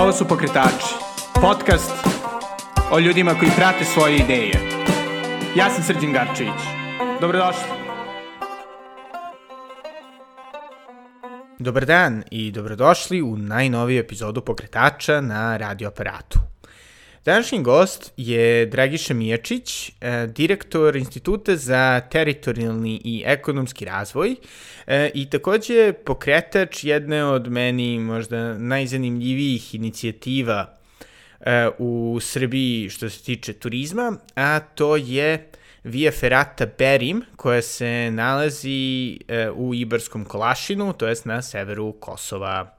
Ovo su Pokretači, podcast o ljudima koji prate svoje ideje. Ja sam Srđan Garčević. Dobrodošli. Dobar dan i dobrodošli u najnoviju epizodu Pokretača na radioaparatu. Današnji gost je Dragiša Mijačić, e, direktor Instituta za teritorijalni i ekonomski razvoj e, i takođe pokretač jedne od meni možda najzanimljivijih inicijativa e, u Srbiji što se tiče turizma, a to je Via Ferrata Berim, koja se nalazi u Ibarskom Kolašinu, to jest na severu Kosova.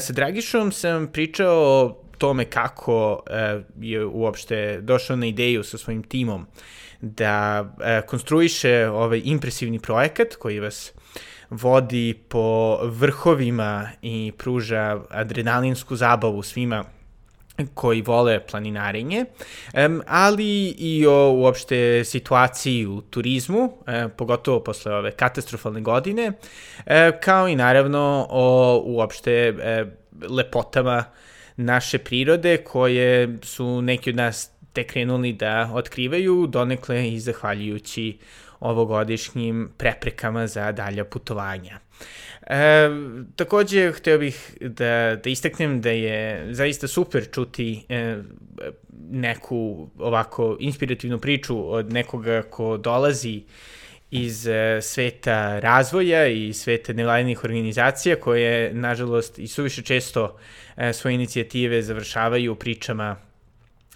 sa Dragišom sam pričao o tome kako e, je uopšte došao na ideju sa svojim timom da e, konstruiše ovaj impresivni projekat koji vas vodi po vrhovima i pruža adrenalinsku zabavu svima koji vole planinarenje, ali i o uopšte situaciji u turizmu, um, pogotovo posle ove katastrofalne godine, kao i naravno o uopšte lepotama naše prirode koje su neki od nas te krenuli da otkrivaju, donekle i zahvaljujući ovogodišnjim preprekama za dalja putovanja. E, takođe, hteo bih da, da istaknem da je zaista super čuti e, neku ovako inspirativnu priču od nekoga ko dolazi iz e, sveta razvoja i sveta nevladinih organizacija koje, nažalost, i suviše često e, svoje inicijative završavaju pričama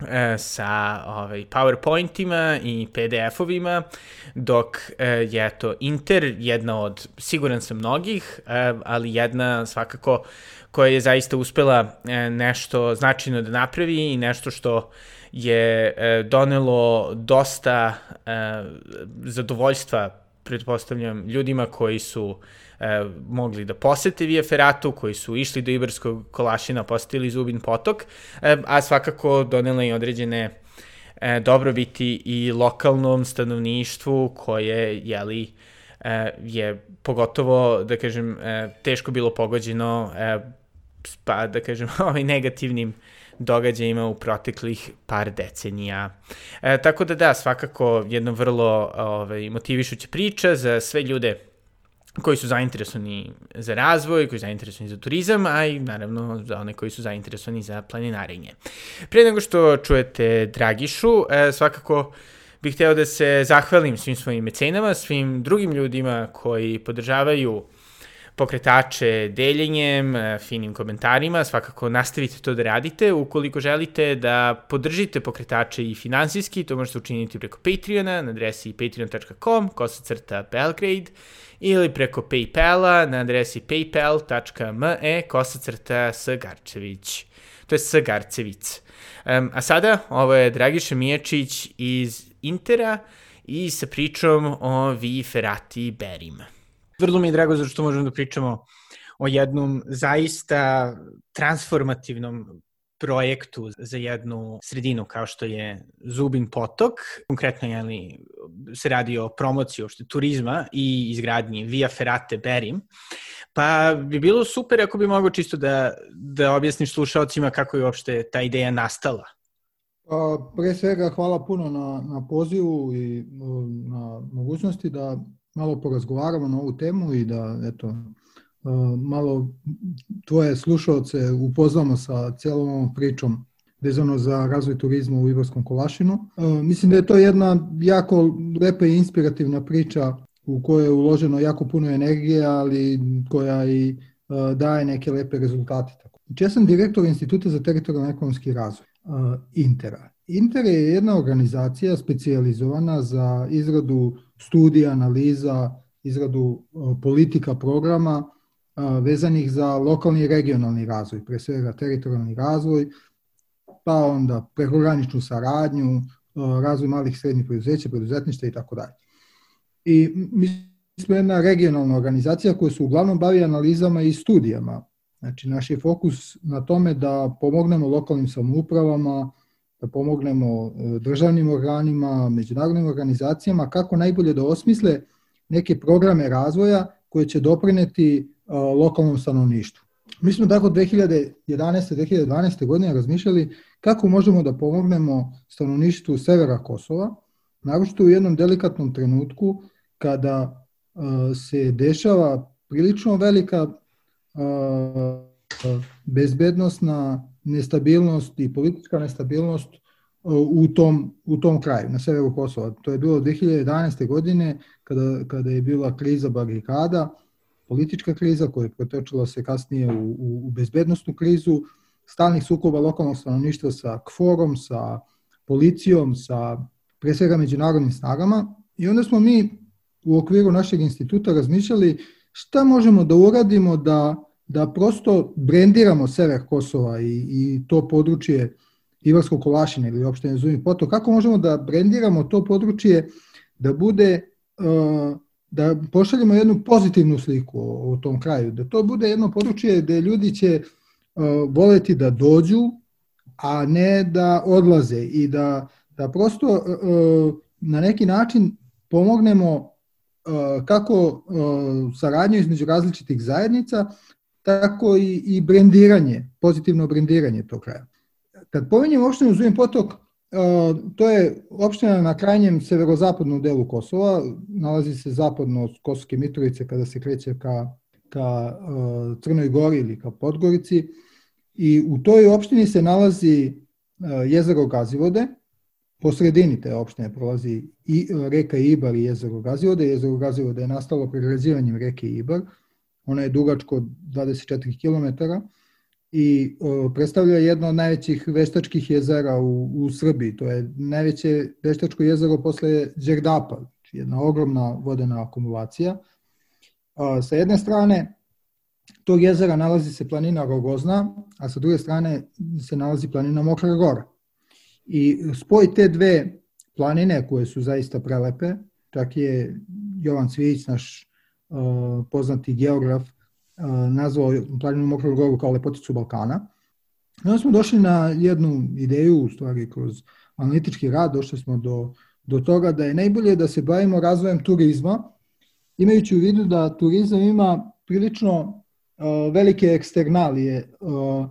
e, sa ovaj, PowerPointima i PDF-ovima, dok e, je to Inter jedna od, siguran sam mnogih, e, ali jedna svakako koja je zaista uspela e, nešto značajno da napravi i nešto što je e, donelo dosta e, zadovoljstva pretpostavljam ljudima koji su e, mogli da posete Via Ferratu, koji su išli do Ibarskog kolašina, posetili Zubin potok, a svakako donela i određene dobrobiti i lokalnom stanovništvu koje, jeli, je pogotovo, da kažem, teško bilo pogođeno pa, da kažem, ovaj negativnim događajima u proteklih par decenija. E, tako da da, svakako jedna vrlo ovaj, motivišuća priča za sve ljude koji su zainteresovani za razvoj, koji su zainteresovani za turizam, a i naravno za one koji su zainteresovani za planinarenje. Pre nego što čujete Dragišu, e, svakako bih hteo da se zahvalim svim svojim mecenama, svim drugim ljudima koji podržavaju pokretače deljenjem, e, finim komentarima, svakako nastavite to da radite. Ukoliko želite da podržite pokretače i finansijski, to možete učiniti preko Patreona na adresi patreon.com, kosacrta Belgrade, ili preko Paypala na adresi paypal.me, kosacrta Sgarčević. To je Sgarcevic. Um, a sada, ovo je Dragiša Mijačić iz Intera i sa pričom o Vi Ferrati Berim. Vrlo mi je drago zato što možemo da pričamo o jednom zaista transformativnom projektu za jednu sredinu kao što je Zubin potok. Konkretno je li, se radi o promociji uopšte turizma i izgradnji Via Ferrate Berim. Pa bi bilo super ako bi mogo čisto da, da objasniš slušalcima kako je uopšte ta ideja nastala. Pa, pre svega hvala puno na, na pozivu i na mogućnosti da malo porazgovaramo na ovu temu i da eto, e, malo tvoje slušalce upoznamo sa celom ovom pričom vezano za razvoj turizma u Ibarskom Kolašinu. E, mislim da je to jedna jako lepa i inspirativna priča u kojoj je uloženo jako puno energije, ali koja i e, daje neke lepe rezultate. Sam direktor Instituta za teritorijalno ekonomski razvoj, Intera. Inter je jedna organizacija specijalizovana za izradu studija, analiza, izradu politika, programa vezanih za lokalni i regionalni razvoj, pre svega teritorijalni razvoj, pa onda prekograničnu saradnju, razvoj malih i srednjih preduzeća, preduzetništa i tako dalje. I mi smo jedna regionalna organizacija koja se uglavnom bavi analizama i studijama. Znači, naš je fokus na tome da pomognemo lokalnim samoupravama, da pomognemo e, državnim organima, međunarodnim organizacijama kako najbolje da osmisle neke programe razvoja koje će doprineti e, lokalnom stanovništvu. Mi smo tako 2011. 2012. godine razmišljali kako možemo da pomognemo stanovništvu severa Kosova, naročito u jednom delikatnom trenutku kada uh, se dešava prilično velika bezbednostna nestabilnost i politička nestabilnost u tom, u tom kraju, na severu Kosova. To je bilo 2011. godine kada, kada je bila kriza barikada, politička kriza koja je pretočila se kasnije u, u, u bezbednostnu krizu, stalnih sukoba lokalnog stanovništva sa kforom, sa policijom, sa pre svega međunarodnim snagama i onda smo mi u okviru našeg instituta razmišljali šta možemo da uradimo da, da prosto brendiramo sever Kosova i, i to područje Ivarskog Kolašina ili opštine Zumi Potok, kako možemo da brendiramo to područje da bude, uh, da pošaljemo jednu pozitivnu sliku o, o tom kraju, da to bude jedno područje gde ljudi će uh, voleti da dođu, a ne da odlaze i da, da prosto uh, na neki način pomognemo kako saradnju između različitih zajednica, tako i, i brendiranje, pozitivno brendiranje tog kraja. Kad pominjem opštinu Zujim potok, to je opština na krajnjem severozapadnom delu Kosova, nalazi se zapadno od Kosovske Mitrovice kada se kreće ka, ka Crnoj Gori ili ka Podgorici i u toj opštini se nalazi jezero Gazivode, po sredini te opštine prolazi i reka Ibar i jezero Gazivode. Jezero Gazivode je nastalo pregrazivanjem reke Ibar, ona je dugačko 24 km i predstavlja jedno od najvećih veštačkih jezera u, u Srbiji. To je najveće veštačko jezero posle Đerdapa, znači jedna ogromna vodena akumulacija. A, sa jedne strane, tog jezera nalazi se planina Rogozna, a sa druge strane se nalazi planina Mokra Gora. I spoj te dve planine, koje su zaista prelepe, čak je Jovan Cvijić, naš poznati geograf, nazvao planinu Mokru goru kao lepoticu Balkana. I onda smo došli na jednu ideju, u stvari kroz analitički rad, došli smo do, do toga da je najbolje da se bavimo razvojem turizma, imajući u vidu da turizam ima prilično uh, velike eksternalije, uh,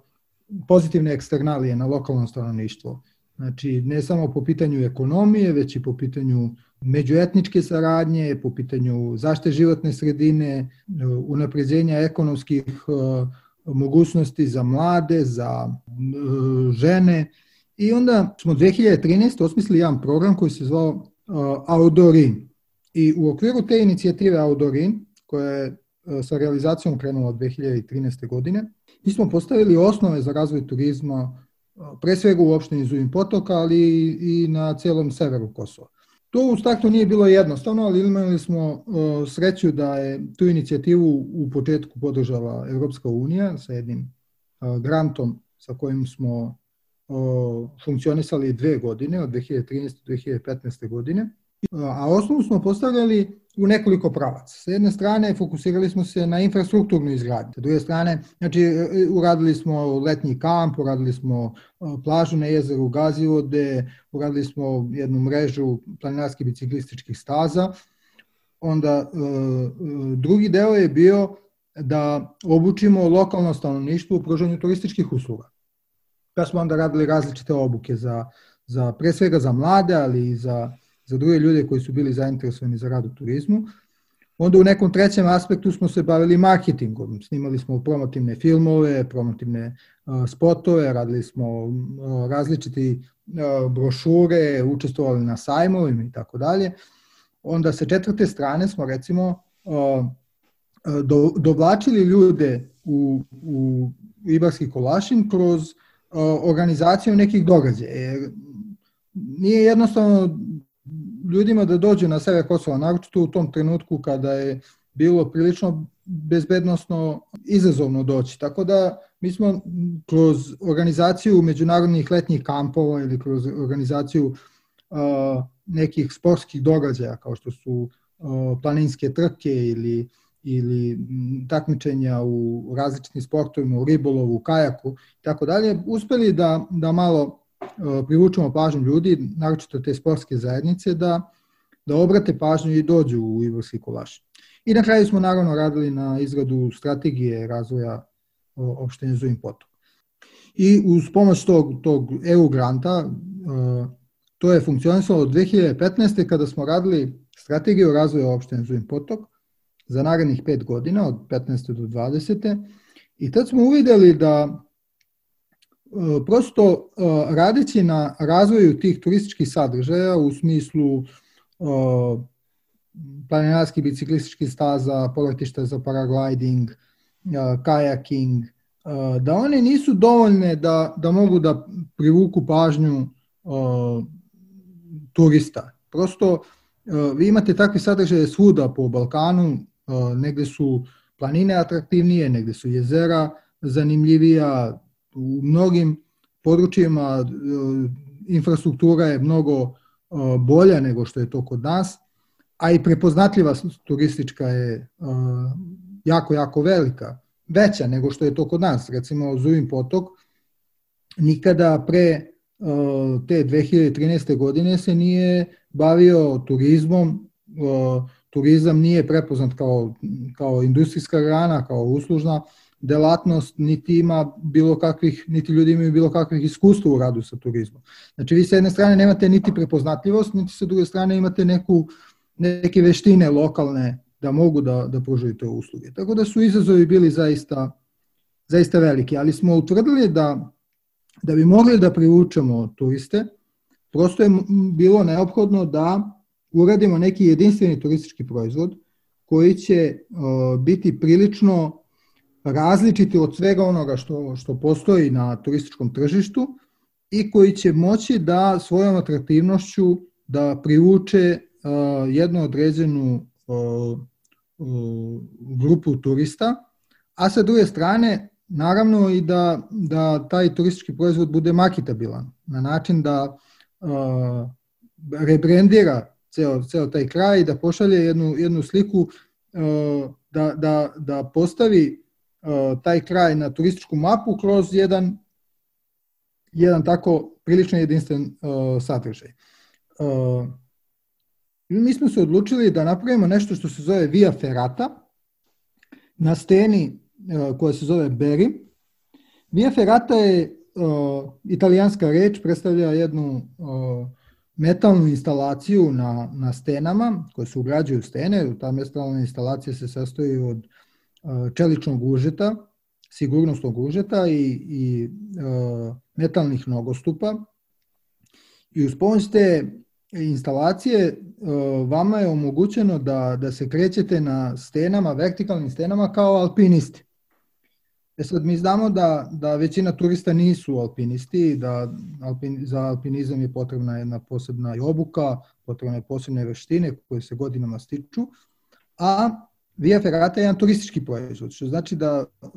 pozitivne eksternalije na lokalno stanovništvo. Znači, ne samo po pitanju ekonomije, već i po pitanju međuetničke saradnje, po pitanju zašte životne sredine, unapređenja ekonomskih e, mogućnosti za mlade, za e, žene. I onda smo 2013. osmislili jedan program koji se zvao e, Outdoorin. I u okviru te inicijative Outdoorin, koja je sa realizacijom krenula od 2013. godine, mi smo postavili osnove za razvoj turizma pre svega u opštini Zujim potoka, ali i na celom severu Kosova. To u startu nije bilo jednostavno, ali imali smo sreću da je tu inicijativu u početku podržala Evropska unija sa jednim grantom sa kojim smo funkcionisali dve godine, od 2013. do 2015. godine. A osnovu smo postavljali u nekoliko pravaca. Sa jedne strane fokusirali smo se na infrastrukturnu izgradnju, sa druge strane znači, e, e, uradili smo letnji kamp, uradili smo e, plažu na jezeru Gazivode, uradili smo jednu mrežu planinarskih biciklističkih staza. Onda drugi deo je bio da obučimo lokalno stanovništvo u pružanju turističkih usluga. Pa smo onda radili različite obuke za, za pre svega za mlade, ali i za za druge ljude koji su bili zainteresovani za rad u turizmu. Onda u nekom trećem aspektu smo se bavili marketingom. Snimali smo promotivne filmove, promotivne spotove, radili smo različiti brošure, učestvovali na sajmovima i tako dalje. Onda sa četvrte strane smo recimo do, dovlačili ljude u, u Ibarski kolašin kroz organizaciju nekih događaja. Nije jednostavno ljudima da dođu na sever Kosova, naročito u tom trenutku kada je bilo prilično bezbednostno izazovno doći. Tako da mi smo kroz organizaciju međunarodnih letnjih kampova ili kroz organizaciju uh, nekih sportskih događaja kao što su uh, planinske trke ili ili takmičenja u različitim sportovima, u ribolovu, u kajaku i tako dalje, uspeli da, da malo privučemo pažnju ljudi, naročito te sportske zajednice, da, da obrate pažnju i dođu u Ivorski kolaš. I na kraju smo naravno radili na izradu strategije razvoja opštine Zuim potok. I uz pomoć tog, tog EU granta to je funkcionisalo od 2015. kada smo radili strategiju razvoja opštine Zuim potok za narednih pet godina, od 15. do 20. I tad smo uvideli da prosto radeći na razvoju tih turističkih sadržaja u smislu planinarskih biciklističkih staza, poletišta za paragliding, kajaking, da one nisu dovoljne da, da mogu da privuku pažnju turista. Prosto vi imate takve sadržaje svuda po Balkanu, negde su planine atraktivnije, negde su jezera zanimljivija, u mnogim područjima infrastruktura je mnogo bolja nego što je to kod nas, a i prepoznatljiva turistička je jako, jako velika, veća nego što je to kod nas. Recimo, Zuvim potok nikada pre te 2013. godine se nije bavio turizmom, turizam nije prepoznat kao, kao industrijska grana, kao uslužna delatnost, niti ima bilo kakvih, niti ljudi imaju bilo kakvih iskustva u radu sa turizmom. Znači vi sa jedne strane nemate niti prepoznatljivost, niti sa druge strane imate neku, neke veštine lokalne da mogu da, da pružaju te usluge. Tako da su izazovi bili zaista, zaista veliki, ali smo utvrdili da, da bi mogli da privučemo turiste, prosto je bilo neophodno da uradimo neki jedinstveni turistički proizvod koji će uh, biti prilično različiti od svega onoga što, što postoji na turističkom tržištu i koji će moći da svojom atraktivnošću da privuče uh, jednu određenu uh, uh, grupu turista, a sa druge strane naravno i da, da taj turistički proizvod bude makitabilan na način da uh, rebrandira ceo, ceo taj kraj, da pošalje jednu, jednu sliku, uh, da, da, da postavi taj kraj na turističku mapu kroz jedan, jedan tako prilično jedinstven uh, sadržaj. Uh, mi smo se odlučili da napravimo nešto što se zove Via Ferrata na steni koja se zove Beri. Via Ferrata je uh, italijanska reč, predstavlja jednu metalnu instalaciju na, na stenama koje se ugrađuju u stene. Ta metalna instalacija se sastoji od čeličnog užeta, sigurnosnog užeta i, i metalnih nogostupa. I uz pomoć te instalacije vama je omogućeno da, da se krećete na stenama, vertikalnim stenama kao alpinisti. E sad mi znamo da, da većina turista nisu alpinisti, da alpin, za alpinizam je potrebna jedna posebna obuka, potrebne posebne veštine koje se godinama stiču, a Via Ferrata je jedan turistički proizvod, što znači da uh,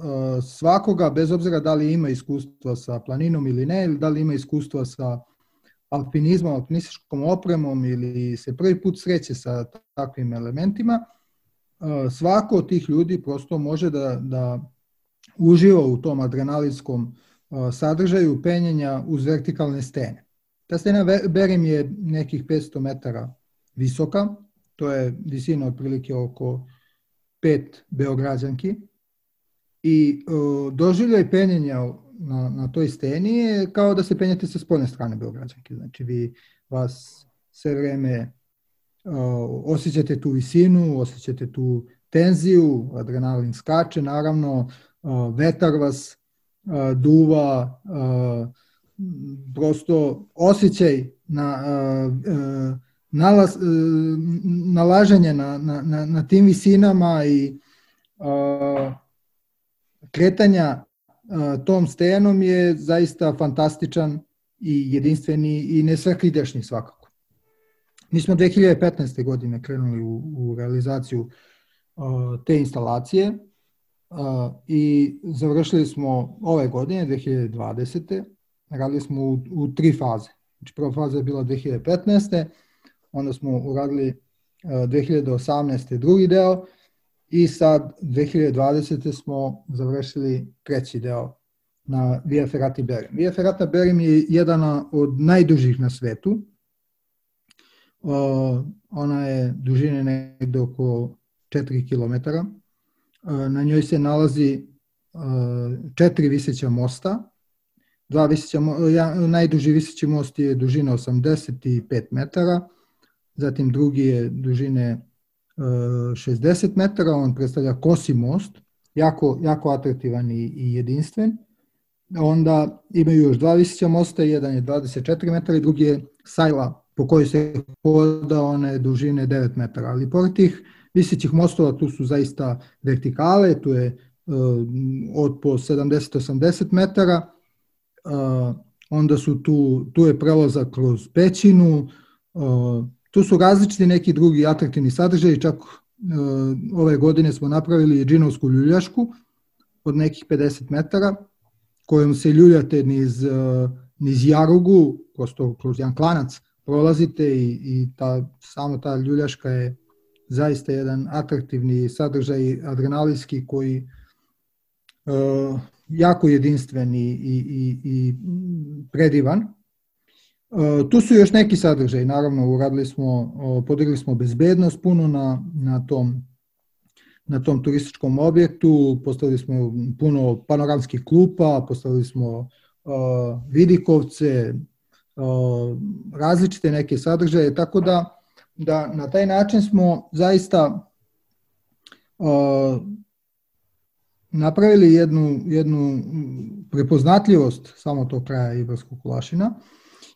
svakoga, bez obzira da li ima iskustva sa planinom ili ne, ili da li ima iskustva sa alpinizmom, alpinističkom opremom ili se prvi put sreće sa takvim elementima, uh, svako od tih ljudi prosto može da, da uživa u tom adrenalinskom sadržaju penjenja uz vertikalne stene. Ta stena Berim je nekih 500 metara visoka, to je visina otprilike oko pet beograđanki i doživljaj penjenja na, na toj steni je kao da se penjete sa spoljne strane beograđanke. Znači vi vas sve vreme osjećate tu visinu, osjećate tu tenziju, adrenalin skače, naravno vetar vas duva, prosto osjećaj na nalaz, nalaženje na, na, na, tim visinama i kretanja tom stenom je zaista fantastičan i jedinstveni i nesvakidašnji svakako. Mi smo 2015. godine krenuli u, u realizaciju te instalacije i završili smo ove godine, 2020. Radili smo u, u tri faze. Znači prva faza je bila 2015. Onda smo uradili 2018. drugi deo i sad 2020. smo završili treći deo na Via Ferrati Berim. Via Ferrata Berim je jedna od najdužih na svetu. Ona je dužine negde oko 4 km na njoj se nalazi četiri viseća mosta, dva viseća, najduži viseći most je dužina 85 metara, zatim drugi je dužine 60 metara, on predstavlja kosi most, jako, jako atraktivan i, i jedinstven. Onda imaju još dva visića mosta, jedan je 24 metara i drugi je sajla po kojoj se hoda one dužine 9 metara. Ali pored tih visićih mostova tu su zaista vertikale, tu je uh, od po 70-80 metara, uh, onda su tu, tu je prelazak kroz pećinu, uh, tu su različiti neki drugi atraktivni sadržaji, čak ove godine smo napravili džinovsku ljuljašku od nekih 50 metara, kojom se ljuljate niz, niz jarugu, prosto kroz jedan klanac prolazite i, i ta, samo ta ljuljaška je zaista jedan atraktivni sadržaj adrenalinski koji uh, jako jedinstven i, i, i, i predivan. Uh, tu su još neki sadržaj, naravno uradili smo, uh, podigli smo bezbednost puno na, na tom na tom turističkom objektu, postavili smo puno panoramskih klupa, postavili smo uh, vidikovce, uh, različite neke sadržaje, tako da da na taj način smo zaista uh, napravili jednu, jednu prepoznatljivost samo tog kraja Ibarskog kulašina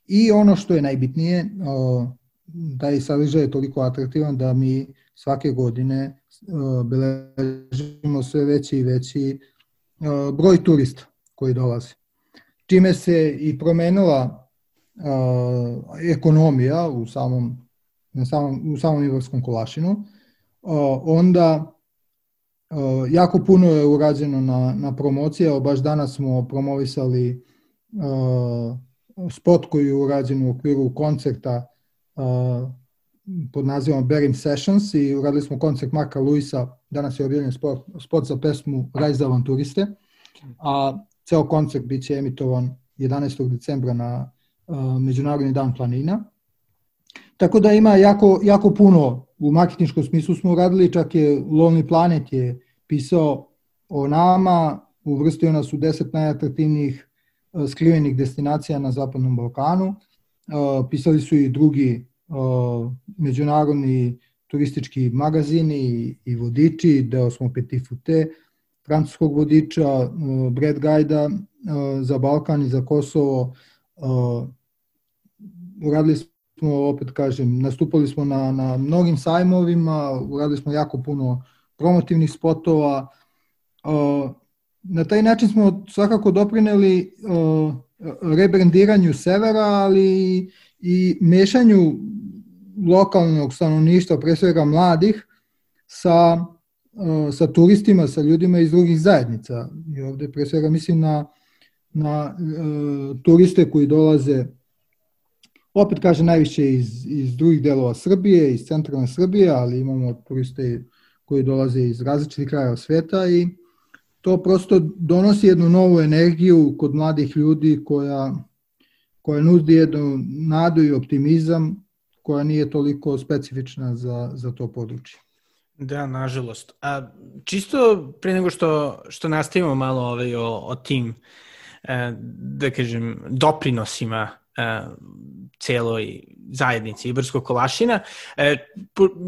i ono što je najbitnije, taj sadržaj je toliko atraktivan da mi svake godine beležimo sve veći i veći broj turista koji dolaze. Čime se i promenila ekonomija u samom na samom, u samom Ivarskom kolašinu, onda jako puno je urađeno na, na promocije, baš danas smo promovisali spot koji je urađen u okviru koncerta pod nazivom Berim Sessions i uradili smo koncert Marka Luisa, danas je objavljen spot, spot za pesmu Raj za avanturiste, a ceo koncert biće emitovan 11. decembra na Međunarodni dan planina. Tako da ima jako, jako puno u marketinškom smislu smo uradili, čak je Lonely Planet je pisao o nama, uvrstio nas u 10 najatraktivnijih skrivenih destinacija na Zapadnom Balkanu. E, pisali su i drugi e, međunarodni turistički magazini i vodiči, deo smo Petit Fute, francuskog vodiča, Brad Gajda za Balkan i za Kosovo. Uradili smo, opet kažem, nastupali smo na, na mnogim sajmovima, uradili smo jako puno promotivnih spotova. Na taj način smo svakako doprineli rebrandiranju severa, ali i mešanju lokalnog stanovništva, pre svega mladih, sa, sa turistima, sa ljudima iz drugih zajednica. I ovde pre svega mislim na, na turiste koji dolaze Opet kaže najviše iz, iz drugih delova Srbije, iz centralne Srbije, ali imamo turiste koji dolaze iz različitih krajeva sveta i to prosto donosi jednu novu energiju kod mladih ljudi koja, koja nudi jednu nadu i optimizam koja nije toliko specifična za, za to područje. Da, nažalost. A čisto pre nego što, što nastavimo malo ovaj, o, o tim, e, da kažem, doprinosima celoj zajednici Ibarskog Kolašina. E,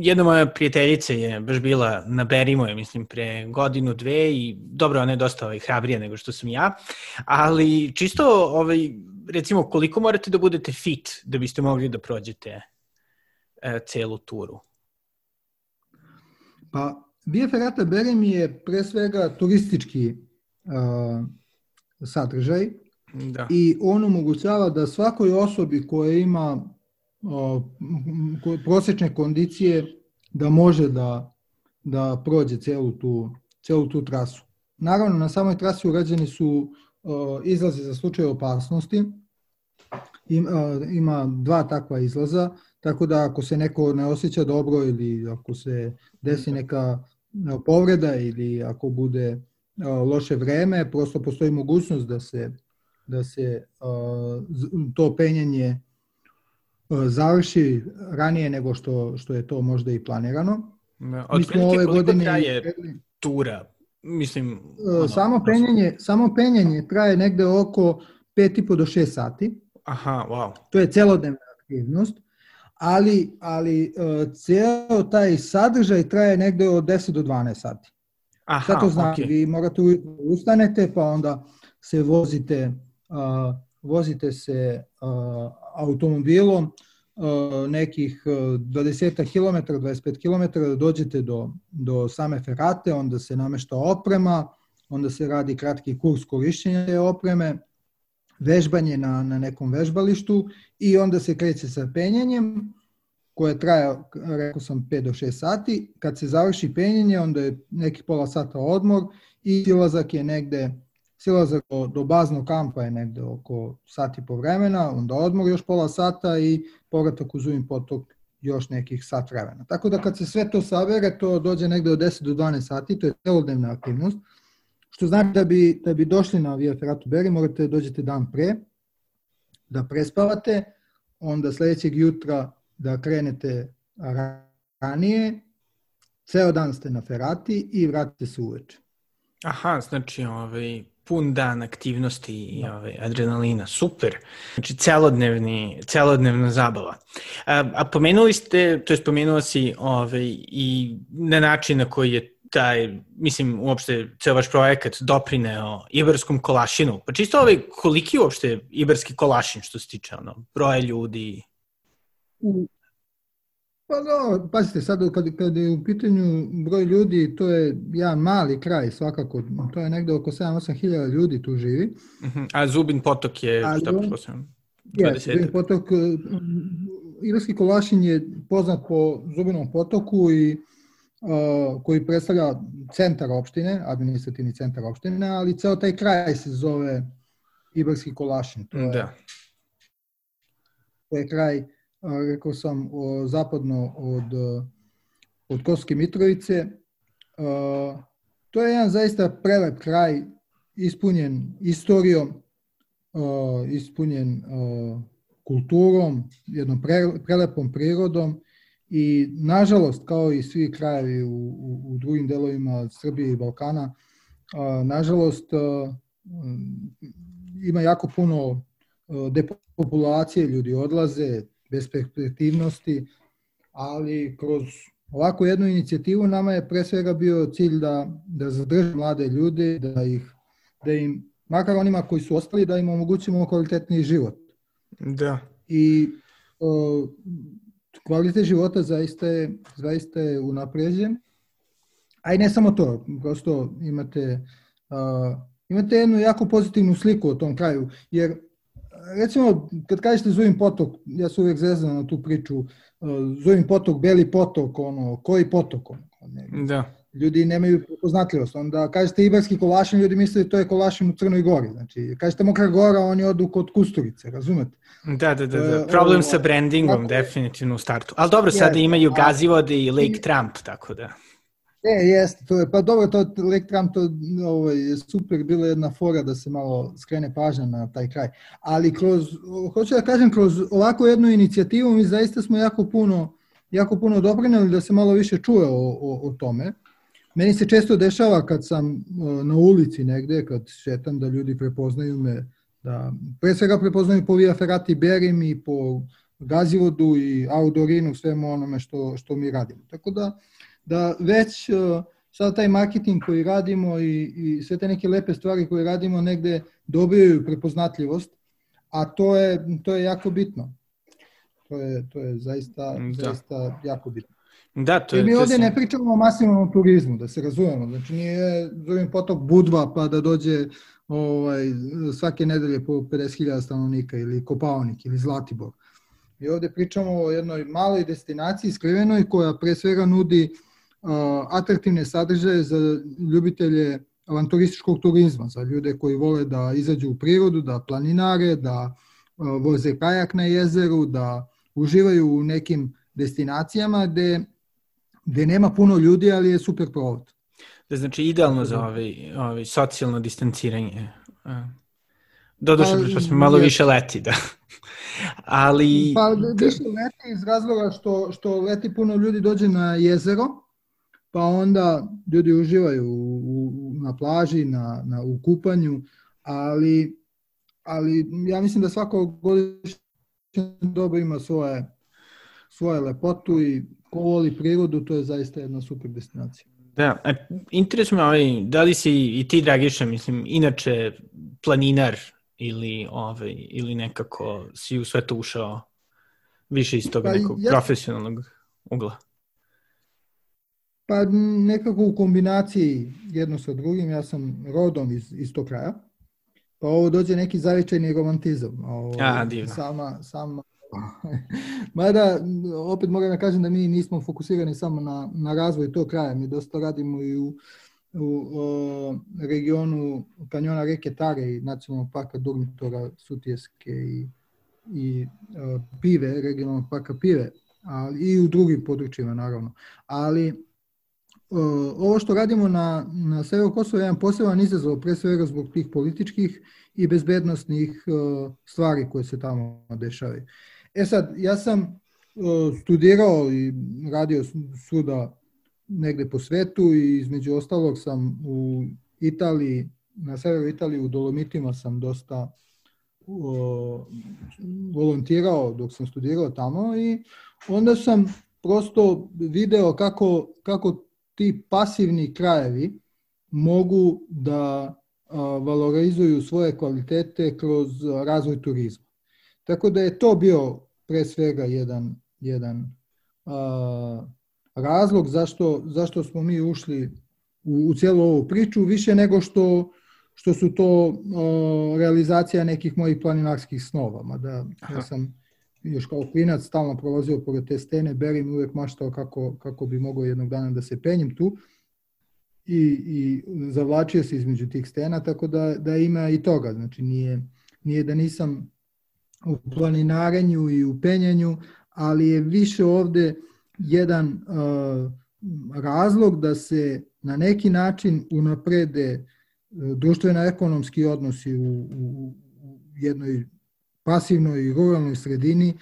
jedna moja prijateljica je baš bila na Berimo, je, mislim, pre godinu, dve i dobro, ona je dosta ovaj, hrabrija nego što sam ja, ali čisto, ovaj, recimo, koliko morate da budete fit da biste mogli da prođete e, celu turu? Pa, Via Ferrata Berim je pre svega turistički uh, sadržaj, Da. I on omogućava da svakoj osobi koja ima o, prosečne kondicije da može da, da prođe celu tu, celu tu trasu. Naravno, na samoj trasi urađeni su o, izlazi za slučaj opasnosti. Ima, ima dva takva izlaza, tako da ako se neko ne osjeća dobro ili ako se desi neka povreda ili ako bude loše vreme, prosto postoji mogućnost da se da se to penjanje završi ranije nego što, što je to možda i planirano. Da, od prilike koliko godine traje tura mislim... Ono, samo, penjanje, samo penjanje traje negde oko 5,5 do 6 sati. Aha, wow. To je celodnevna aktivnost, ali, ali uh, ceo taj sadržaj traje negde od 10 do 12 sati. Aha, Šta to znači? Okay. Vi morate ustanete, pa onda se vozite, vozite se automobilom, nekih 20 km, 25 km da dođete do, do same ferate, onda se namešta oprema, onda se radi kratki kurs korišćenja te opreme, vežbanje na, na nekom vežbalištu i onda se kreće sa penjanjem koje traje, rekao sam, 5 do 6 sati. Kad se završi penjenje, onda je neki pola sata odmor i silazak je negde silazak do, do baznog kampa je negde oko sati po vremena, onda odmor još pola sata i povratak u Zuvim potok još nekih sat vremena. Tako da kad se sve to sabere, to dođe negde od 10 do 12 sati, to je celodnevna aktivnost, što znači da bi, da bi došli na Via Ferratu Beri, morate da dođete dan pre, da prespavate, onda sledećeg jutra da krenete ranije, ceo dan ste na Ferati i vratite se uveče. Aha, znači ovaj, pun dan aktivnosti i da. ovaj, adrenalina. Super. Znači, celodnevni, celodnevna zabava. A, a pomenuli ste, to je spomenuo si ovaj, i na način na koji je taj, mislim, uopšte ceo vaš projekat doprineo Iberskom kolašinu. Pa čisto ovaj, koliki uopšte Iberski kolašin što se tiče ono, broja ljudi? Pa no, pazite, sad kad, kad je u pitanju broj ljudi, to je jedan mali kraj svakako, to je negde oko 7-8 hiljada ljudi tu živi. Uh mhm, -huh. A Zubin potok je, Ali šta pretpostavljam? Je, Zubin potok, Irski Kolašin je poznat po Zubinom potoku i uh, koji predstavlja centar opštine, administrativni centar opštine, ali ceo taj kraj se zove Ibarski Kolašin. To je, da. To je kraj rekao sam, o, zapadno od, od Koske Mitrovice. To je jedan zaista prelep kraj, ispunjen istorijom, ispunjen kulturom, jednom pre, prelepom prirodom i nažalost, kao i svi krajevi u, u, u drugim delovima Srbije i Balkana, nažalost ima jako puno depopulacije, ljudi odlaze, besperspektivnosti, ali kroz ovakvu jednu inicijativu nama je pre svega bio cilj da, da zadrži mlade ljude, da, ih, da im, makar onima koji su ostali, da im omogućimo kvalitetniji život. Da. I o, kvalitet života zaista je, zaista je unapređen. A i ne samo to, prosto imate, uh, imate jednu jako pozitivnu sliku o tom kraju, jer recimo, kad kažete Zujim potok, ja se uvijek zezam na tu priču, uh, Zujim potok, Beli potok, ono, koji potok, ono, ne, da. ljudi nemaju poznatljivost. Onda kažete Ibarski kolašin, ljudi misle da to je kolašin u Crnoj Gori. Znači, kažete Mokra Gora, oni odu kod Kusturice, razumete? Da, da, da, da. problem sa brandingom, tako, definitivno u startu. Ali dobro, sada imaju Gazivode i Lake Trump, tako da... E, jeste, to je, pa dobro, to Lake Trump, to ovaj, super, bila jedna fora da se malo skrene pažnja na taj kraj. Ali kroz, hoću da kažem, kroz ovako jednu inicijativu mi zaista smo jako puno, jako puno doprinali da se malo više čuje o, o, o tome. Meni se često dešava kad sam na ulici negde, kad šetam da ljudi prepoznaju me, da pre svega prepoznaju po Via Ferrati Berim i po Gazivodu i Audorinu, svemu onome što, što mi radimo. Tako da, da već uh, sad taj marketing koji radimo i, i sve te neke lepe stvari koje radimo negde dobijaju prepoznatljivost, a to je, to je jako bitno. To je, to je zaista, da. zaista jako bitno. Da, to je, Jer mi ovde sam... ne pričamo o masivnom turizmu, da se razumemo. Znači nije zovem potok Budva pa da dođe ovaj, svake nedelje po 50.000 stanovnika ili Kopaonik ili Zlatibor. Mi ovde pričamo o jednoj maloj destinaciji skrivenoj koja pre svega nudi atraktivne sadržaje za ljubitelje avanturističkog turizma, za ljude koji vole da izađu u prirodu, da planinare, da voze kajak na jezeru, da uživaju u nekim destinacijama gde, gde nema puno ljudi, ali je super provod. Da znači idealno za ovaj, ovaj socijalno distanciranje. Doduše, pa, smo malo je, više leti, da. ali... Pa više leti iz razloga što, što leti puno ljudi dođe na jezero, pa onda ljudi uživaju u, u, na plaži, na, na, u kupanju, ali, ali ja mislim da svako godišnje doba ima svoje, svoje lepotu i ko voli prirodu, to je zaista jedna super destinacija. Da, interesuje me ovaj, da li si i ti, Dragiša, mislim, inače planinar ili, ovaj, ili nekako si u sve to ušao više iz toga pa, nekog ja, profesionalnog ugla? Pa nekako u kombinaciji jedno sa drugim, ja sam rodom iz, iz tog kraja, pa ovo dođe neki zavičajni romantizam. Ovo, A, divno. Sama, sama, Mada, opet moram da kažem da mi nismo fokusirani samo na, na razvoj tog kraja, mi dosta radimo i u, u o, regionu kanjona reke Tare i nacionalnog parka Durmitora, Sutijeske i, i o, Pive, regionalnog parka Pive, ali i u drugim područjima naravno. Ali ovo što radimo na, na severu Kosova je jedan poseban izazov, pre svega zbog tih političkih i bezbednostnih o, stvari koje se tamo dešavaju. E sad, ja sam studirao i radio svuda negde po svetu i između ostalog sam u Italiji, na severu Italije u Dolomitima sam dosta o, volontirao dok sam studirao tamo i onda sam prosto video kako, kako ti pasivni krajevi mogu da valorizuju svoje kvalitete kroz razvoj turizma. Tako da je to bio pre svega jedan, jedan a, razlog zašto, zašto smo mi ušli u, u cijelu ovu priču, više nego što, što su to a, realizacija nekih mojih planinarskih snova. Mada ja sam još kao klinac stalno prolazio pored te stene, Berim uvek maštao kako, kako bi mogao jednog dana da se penjem tu i, i zavlačio se između tih stena, tako da, da ima i toga. Znači nije, nije da nisam u planinarenju i u penjanju, ali je više ovde jedan uh, razlog da se na neki način unaprede uh, društveno-ekonomski odnosi u, u, u jednoj pasivnoj i ruralnoj sredini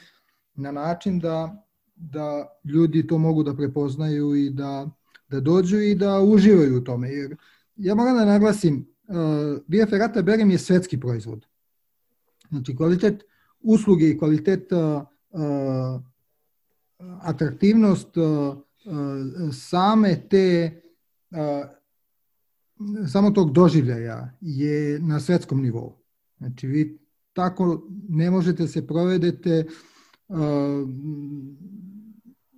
na način da, da ljudi to mogu da prepoznaju i da, da dođu i da uživaju u tome. Jer ja moram da naglasim, uh, Via Ferrata Berem je svetski proizvod. Znači, kvalitet usluge i kvalitet atraktivnost same te samo tog doživljaja je na svetskom nivou. Znači vi tako ne možete se provedete uh,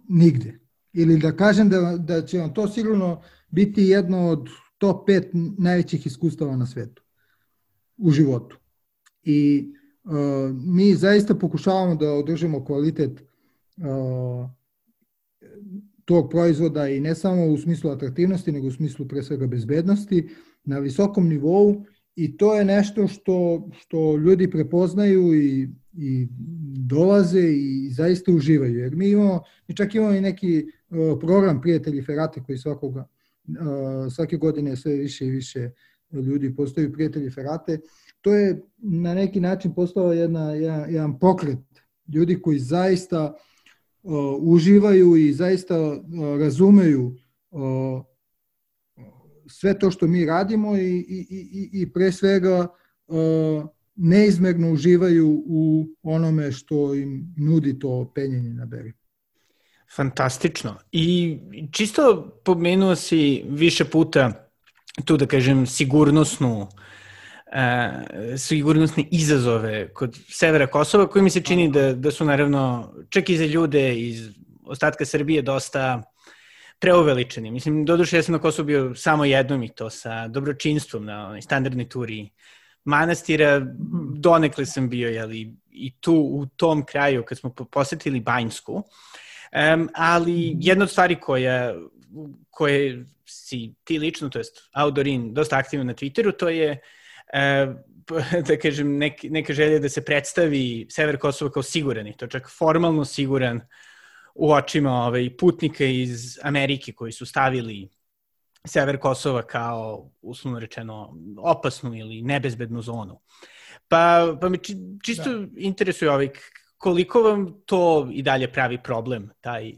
nigde. Ili da kažem da, da će vam to sigurno biti jedno od top 5 najvećih iskustava na svetu u životu. I mi zaista pokušavamo da održimo kvalitet tog proizvoda i ne samo u smislu atraktivnosti, nego u smislu pre svega bezbednosti na visokom nivou i to je nešto što, što ljudi prepoznaju i, i dolaze i zaista uživaju. Jer mi imamo, mi čak imamo i neki program Prijatelji Ferate koji svakoga, svake godine sve više i više ljudi postaju prijatelji Ferate to je na neki način postao jedna, jedan, jedan pokret ljudi koji zaista uh, uživaju i zaista uh, razumeju uh, sve to što mi radimo i, i, i, i pre svega uh, neizmerno uživaju u onome što im nudi to penjenje na beri. Fantastično. I čisto pomenuo si više puta tu da kažem sigurnosnu uh, sigurnosne izazove kod severa Kosova, koji mi se čini da, da su naravno čak i za ljude iz ostatka Srbije dosta preuveličeni. Mislim, doduše ja sam na Kosovu bio samo jednom i to sa dobročinstvom na onaj standardnoj turi manastira, donekle sam bio jeli, i tu u tom kraju kad smo posetili Banjsku, um, ali jedna od stvari koja, koje si ti lično, to jest Audorin, dosta aktivno na Twitteru, to je uh, da kažem, nek, neka želja da se predstavi Sever Kosova kao siguran i to čak formalno siguran u očima ovaj, putnika iz Amerike koji su stavili Sever Kosova kao, uslovno rečeno, opasnu ili nebezbednu zonu. Pa, pa mi či, čisto da. interesuje ovaj, koliko vam to i dalje pravi problem, taj,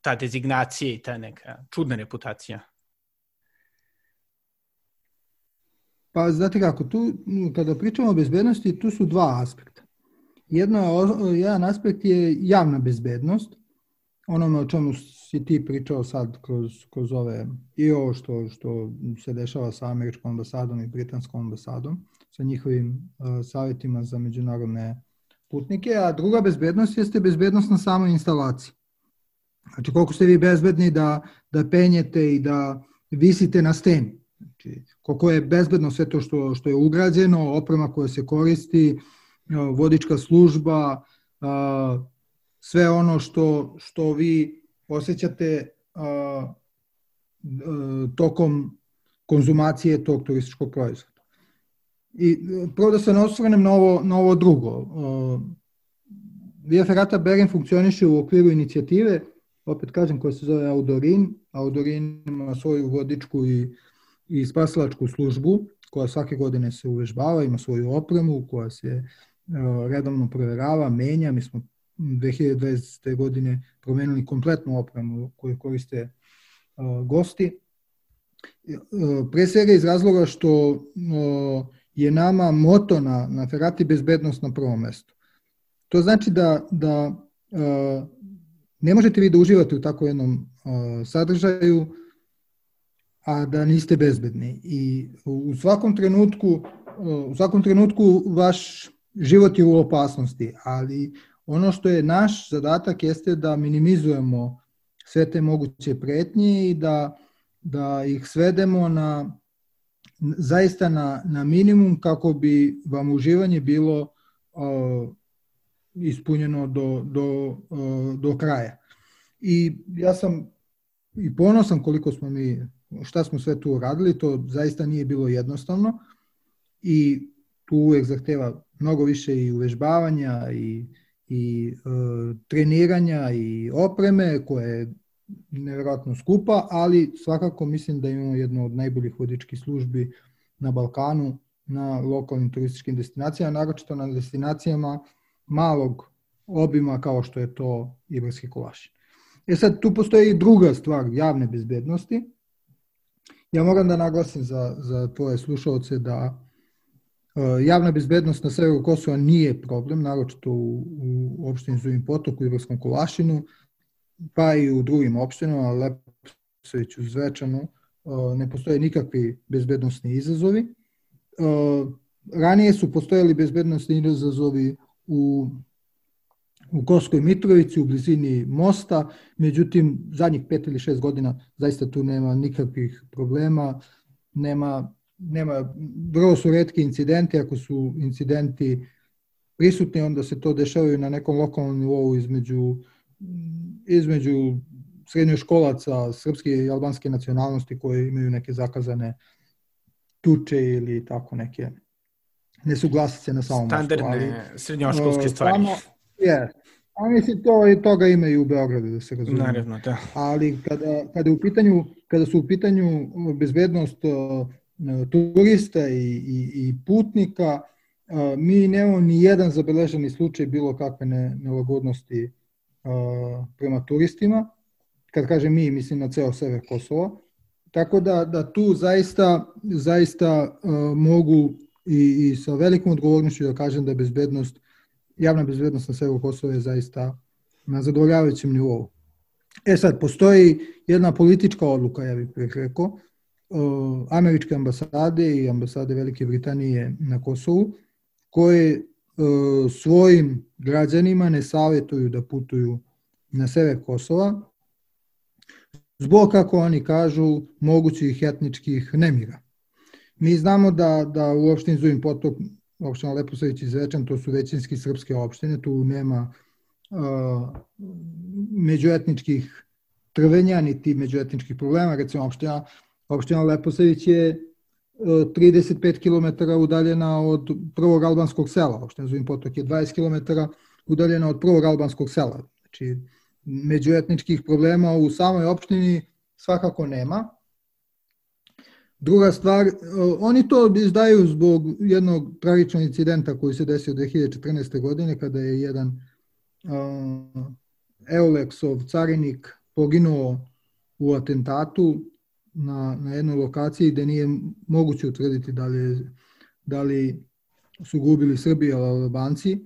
ta dezignacija i ta neka čudna reputacija? Pa znate kako, tu kada pričamo o bezbednosti, tu su dva aspekta. Jedno, jedan aspekt je javna bezbednost, onome o čemu si ti pričao sad kroz, kroz ove, i ovo što, što se dešava sa američkom ambasadom i britanskom ambasadom, sa njihovim uh, savjetima za međunarodne putnike, a druga bezbednost jeste bezbednost na samoj instalaciji. Znači koliko ste vi bezbedni da, da penjete i da visite na steni. Znači, koliko je bezbedno sve to što, što je ugrađeno, oprema koja se koristi, vodička služba, sve ono što, što vi osjećate tokom konzumacije tog turističkog proizvoda. I prvo da se ne osvrnem na ovo, na ovo drugo. Via Ferrata Beren funkcioniše u okviru inicijative, opet kažem, koja se zove Audorin. Audorin ima svoju vodičku i i spasilačku službu koja svake godine se uvežbava, ima svoju opremu koja se redovno proverava, menja. Mi smo 2020. godine promenili kompletnu opremu koju koriste gosti. E, pre svega iz razloga što je nama moto na, na Ferrati bezbednost na prvom mestu. To znači da, da ne možete vi da uživate u tako jednom sadržaju a da niste bezbedni. I u svakom trenutku, u svakom trenutku vaš život je u opasnosti, ali ono što je naš zadatak jeste da minimizujemo sve te moguće pretnje i da, da ih svedemo na zaista na, na minimum kako bi vam uživanje bilo uh, ispunjeno do, do, uh, do kraja. I ja sam i ponosan koliko smo mi šta smo sve tu uradili, to zaista nije bilo jednostavno i tu uvek zahteva mnogo više i uvežbavanja i, i e, treniranja i opreme koje je nevjerojatno skupa, ali svakako mislim da imamo jednu od najboljih vodičkih službi na Balkanu na lokalnim turističkim destinacijama, naročito na destinacijama malog obima kao što je to Ibarski kolašin. E sad, tu postoji i druga stvar javne bezbednosti, Ja moram da naglasim za, za tvoje slušalce da javna bezbednost na severu Kosova nije problem, naročito u, u opštini Zuvim potoku i Vrskom Kulašinu, pa i u drugim opštinama, Leposeviću, Zvečanu, uh, ne postoje nikakvi bezbednostni izazovi. Uh, ranije su postojali bezbednostni izazovi u u Koskoj Mitrovici, u blizini mosta, međutim, zadnjih pet ili šest godina zaista tu nema nikakvih problema, nema, nema, vrlo su redki incidenti, ako su incidenti prisutni, onda se to dešavaju na nekom lokalnom nivou između, između srednjoškolaca srpske i albanske nacionalnosti koje imaju neke zakazane tuče ili tako neke nesuglasice na samom Standardne mostu. Standardne srednjoškolske stvari. Samo, Yes. A mislim, to, i toga ima i u Beogradu, da se razume. Naravno, da. Ali kada, kada, u pitanju, kada su u pitanju bezbednost turista i, i, i putnika, uh, mi nemamo ni jedan zabeleženi slučaj bilo kakve ne, nelagodnosti uh, prema turistima. Kad kažem mi, mislim na ceo sever Kosova. Tako da, da tu zaista, zaista mogu i, i sa velikom odgovornošću da kažem da je bezbednost javna bezbednost na severu Kosova je zaista na zadovoljavajućem nivou. E sad, postoji jedna politička odluka, ja bih rekao, američke ambasade i ambasade Velike Britanije na Kosovu, koje svojim građanima ne savjetuju da putuju na sever Kosova, zbog, kako oni kažu, mogućih etničkih nemira. Mi znamo da, da u opštini Zujim potok opština Leposavić i Zvečan, to su većinski srpske opštine, tu nema uh, međuetničkih trvenja, niti međuetničkih problema. Recimo, opština, opština Leposavić je 35 km udaljena od prvog albanskog sela, opština Zuvin potok je 20 km udaljena od prvog albanskog sela. Znači, međuetničkih problema u samoj opštini svakako nema. Druga stvar, oni to izdaju zbog jednog tragičnog incidenta koji se desio 2014. godine kada je jedan uh, carinik poginuo u atentatu na, na jednoj lokaciji gde nije moguće utvrditi da li, da li su gubili Srbi ili Albanci,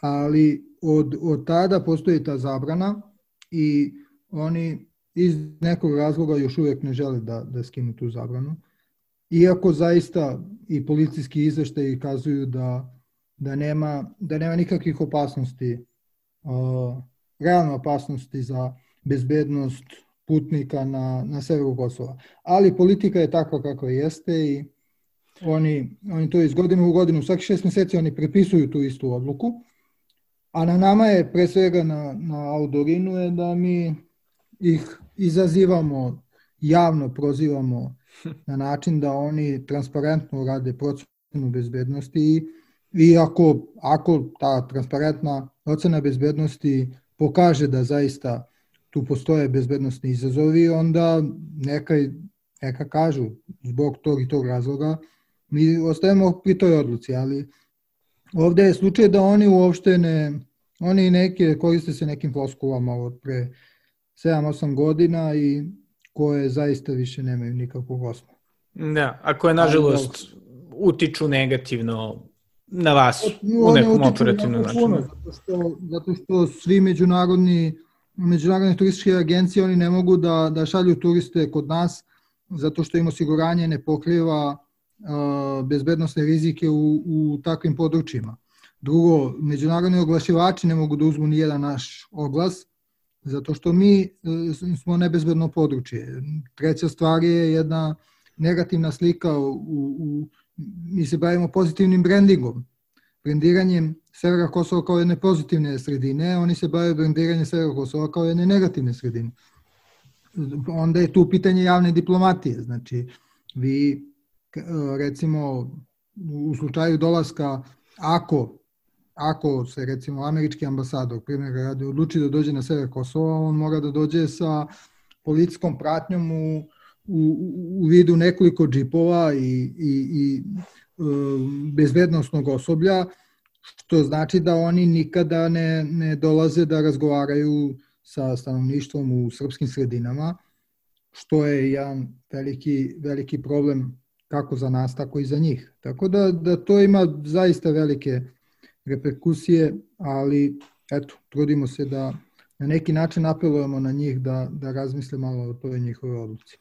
ali od, od tada postoji ta zabrana i oni iz nekog razloga još uvek ne žele da, da skinu tu zabranu. Iako zaista i policijski izveštaji kazuju da, da, nema, da nema nikakvih opasnosti, uh, realne opasnosti za bezbednost putnika na, na severu Kosova. Ali politika je takva kako jeste i oni, oni to iz godine u godinu, svaki šest meseci oni prepisuju tu istu odluku, a na nama je, pre svega na, na Audorinu je da mi ih izazivamo, javno prozivamo na način da oni transparentno rade procenu bezbednosti i, i ako, ako ta transparentna ocena bezbednosti pokaže da zaista tu postoje bezbednostni izazovi, onda neka, neka kažu zbog tog i tog razloga mi ostajemo pri toj odluci, ali ovde je slučaj da oni uopšte ne, oni neke koriste se nekim floskulama od pre 7-8 godina i koje zaista više nemaju nikakvog osma. Da, a koje nažalost utiču negativno na vas u nekom operativnom načinu. Zato što, zato što svi međunarodni međunarodne turističke agencije oni ne mogu da, da šalju turiste kod nas zato što im osiguranje ne pokriva uh, bezbednostne rizike u, u takvim područjima. Drugo, međunarodni oglašivači ne mogu da uzmu ni jedan naš oglas, zato što mi e, smo nebezbedno područje. Treća stvar je jedna negativna slika, u, u, mi se bavimo pozitivnim brandingom, brendiranjem Severa Kosova kao jedne pozitivne sredine, oni se bave brendiranjem Severa Kosova kao jedne negativne sredine. Onda je tu pitanje javne diplomatije, znači vi recimo u slučaju dolaska ako ako se recimo američki ambasador, primjer radi, odluči da dođe na sever Kosova, on mora da dođe sa policijskom pratnjom u, u, u vidu nekoliko džipova i, i, i e, bezbednostnog osoblja, što znači da oni nikada ne, ne dolaze da razgovaraju sa stanovništvom u srpskim sredinama, što je jedan veliki, veliki problem kako za nas, tako i za njih. Tako da, da to ima zaista velike reperkusije, ali eto, trudimo se da na neki način apelujemo na njih da, da razmisle malo o toj njihove odluci.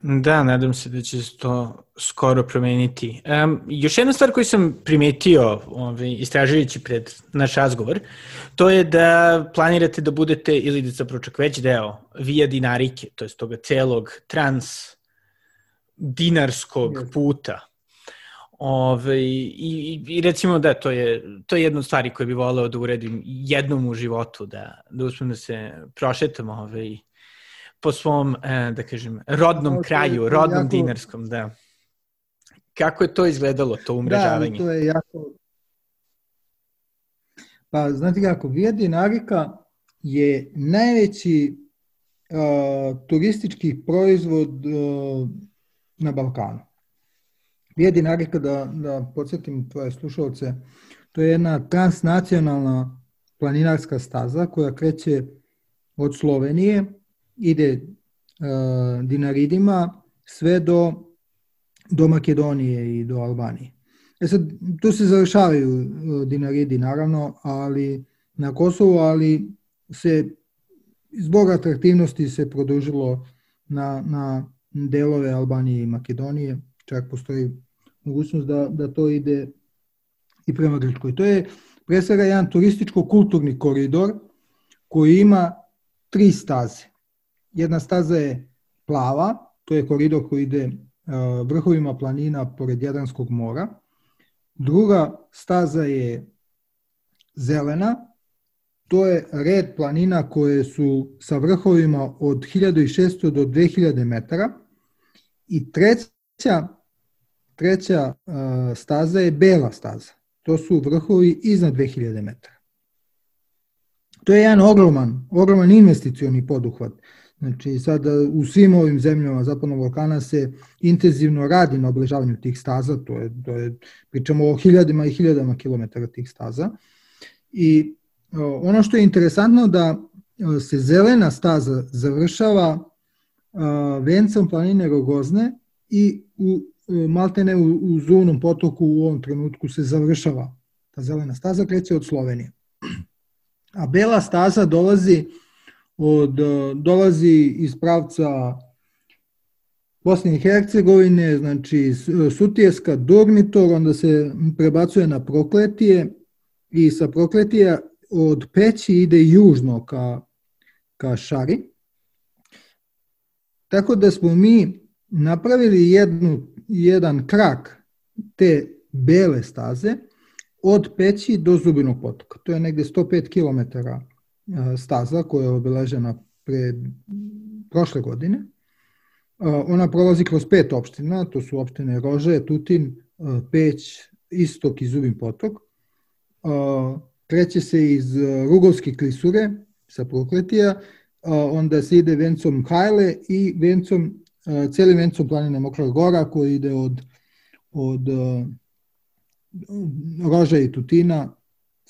Da, nadam se da će se to skoro promeniti. Um, još jedna stvar koju sam primetio ovaj, istražujući pred naš razgovor, to je da planirate da budete, ili da zapravo čak već deo, via dinarike, to je toga celog trans dinarskog puta Ove, i, I recimo da, to je, to je jedna od stvari koje bi voleo da uredim jednom u životu, da, da uspem da se prošetam ove, po svom, e, da kažem, rodnom no, kraju, rodnom jako... dinarskom, da. Kako je to izgledalo, to umrežavanje? Da, to je jako... Pa, znate kako, Via Dinarika je najveći uh, turistički proizvod uh, na Balkanu. Vijedi nareka da, da podsjetim tvoje slušalce, to je jedna transnacionalna planinarska staza koja kreće od Slovenije, ide uh, Dinaridima sve do, do Makedonije i do Albanije. E sad, tu se završavaju uh, Dinaridi naravno, ali na Kosovu, ali se zbog atraktivnosti se produžilo na, na delove Albanije i Makedonije, čak postoji mogućnost da, da to ide i prema Grčkoj. To je pre svega jedan turističko-kulturni koridor koji ima tri staze. Jedna staza je plava, to je koridor koji ide vrhovima planina pored Jadranskog mora. Druga staza je zelena, to je red planina koje su sa vrhovima od 1600 do 2000 metara. I treća Treća uh, staza je bela staza. To su vrhovi iznad 2000 metara. To je jedan ogroman, ogroman investicioni poduhvat. Znači, sada u svim ovim zemljama Zapadnog Balkana se intenzivno radi na obležavanju tih staza, to je, to je, pričamo o hiljadima i hiljadama kilometara tih staza. I o, ono što je interesantno da se zelena staza završava vencom planine Rogozne i u maltene u, u Zunom potoku u ovom trenutku se završava. Ta zelena staza kreće od Slovenije. A bela staza dolazi od, dolazi iz pravca Bosne i Hercegovine, znači Sutijeska, Durnitor, onda se prebacuje na Prokletije i sa Prokletija od Peći ide južno ka, ka Šari. Tako da smo mi napravili jednu, jedan krak te bele staze od Peći do Zubinog potoka. To je negde 105 km staza koja je obeležena pre prošle godine. Ona prolazi kroz pet opština, to su opštine Rože, Tutin, Peć, Istok i Zubin potok. Kreće se iz Rugovske klisure sa Prokletija, onda se ide vencom Hajle i vencom, celim vencom planine Mokra Gora koji ide od, od Rože i Tutina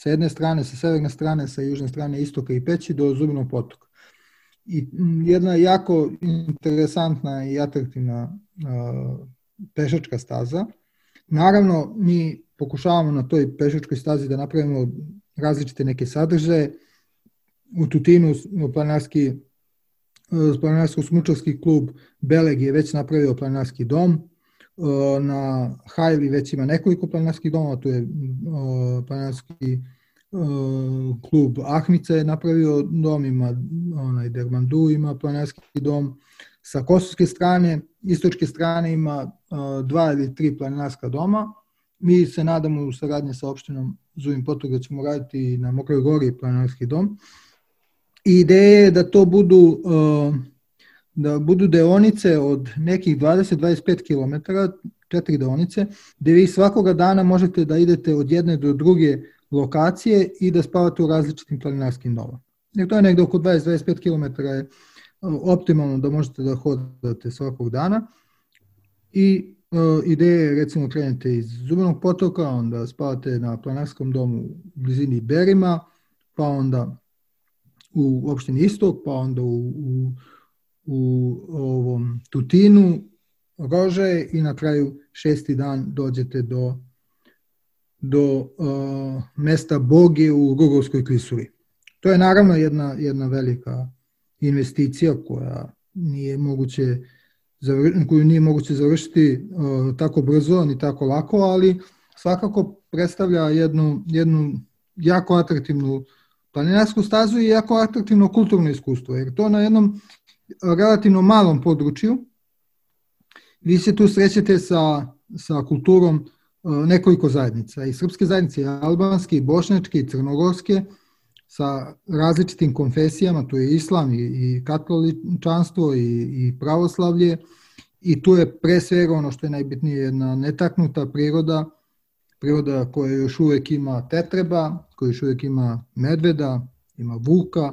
sa jedne strane, sa severne strane, sa južne strane istoka i peći do Zubinog potoka. I jedna jako interesantna i atraktivna pešačka staza. Naravno, mi pokušavamo na toj pešačkoj stazi da napravimo različite neke sadržaje. U Tutinu planarski planinarsko-smučarski klub Beleg je već napravio planinarski dom, na Hajli već ima nekoliko planinarskih domova, tu je planinarski klub Ahmica je napravio dom, ima onaj Dermandu, ima planinarski dom, sa kosovske strane, istočke strane ima dva ili tri planinarska doma, mi se nadamo u saradnji sa opštinom Zuvim Potok da ćemo raditi na Mokroj gori planinarski dom. I ideja je da to budu uh, da budu deonice od nekih 20-25 km, četiri deonice, gde vi svakoga dana možete da idete od jedne do druge lokacije i da spavate u različitim planinarskim domama. Jer to je negde oko 20-25 km je optimalno da možete da hodate svakog dana i uh, ideja je recimo krenete iz Zubanog potoka, onda spavate na planinarskom domu u blizini Berima, pa onda u opštini Istok, pa onda u, u u ovom Tutinu, Rože i na kraju šesti dan dođete do, do uh, mesta Boge u Rugovskoj klisuri. To je naravno jedna, jedna velika investicija koja nije moguće koju nije moguće završiti uh, tako brzo ni tako lako, ali svakako predstavlja jednu, jednu jako atraktivnu planinarsku stazu i jako atraktivno kulturno iskustvo, jer to na jednom relativno malom području. Vi se tu srećete sa, sa kulturom e, nekoliko zajednica, i srpske zajednice, i albanske, i bošnjačke, i crnogorske, sa različitim konfesijama, to je islam i, i katoličanstvo i, i pravoslavlje, i tu je pre svega ono što je najbitnije jedna netaknuta priroda, priroda koja još uvek ima tetreba, koja još uvek ima medveda, ima vuka,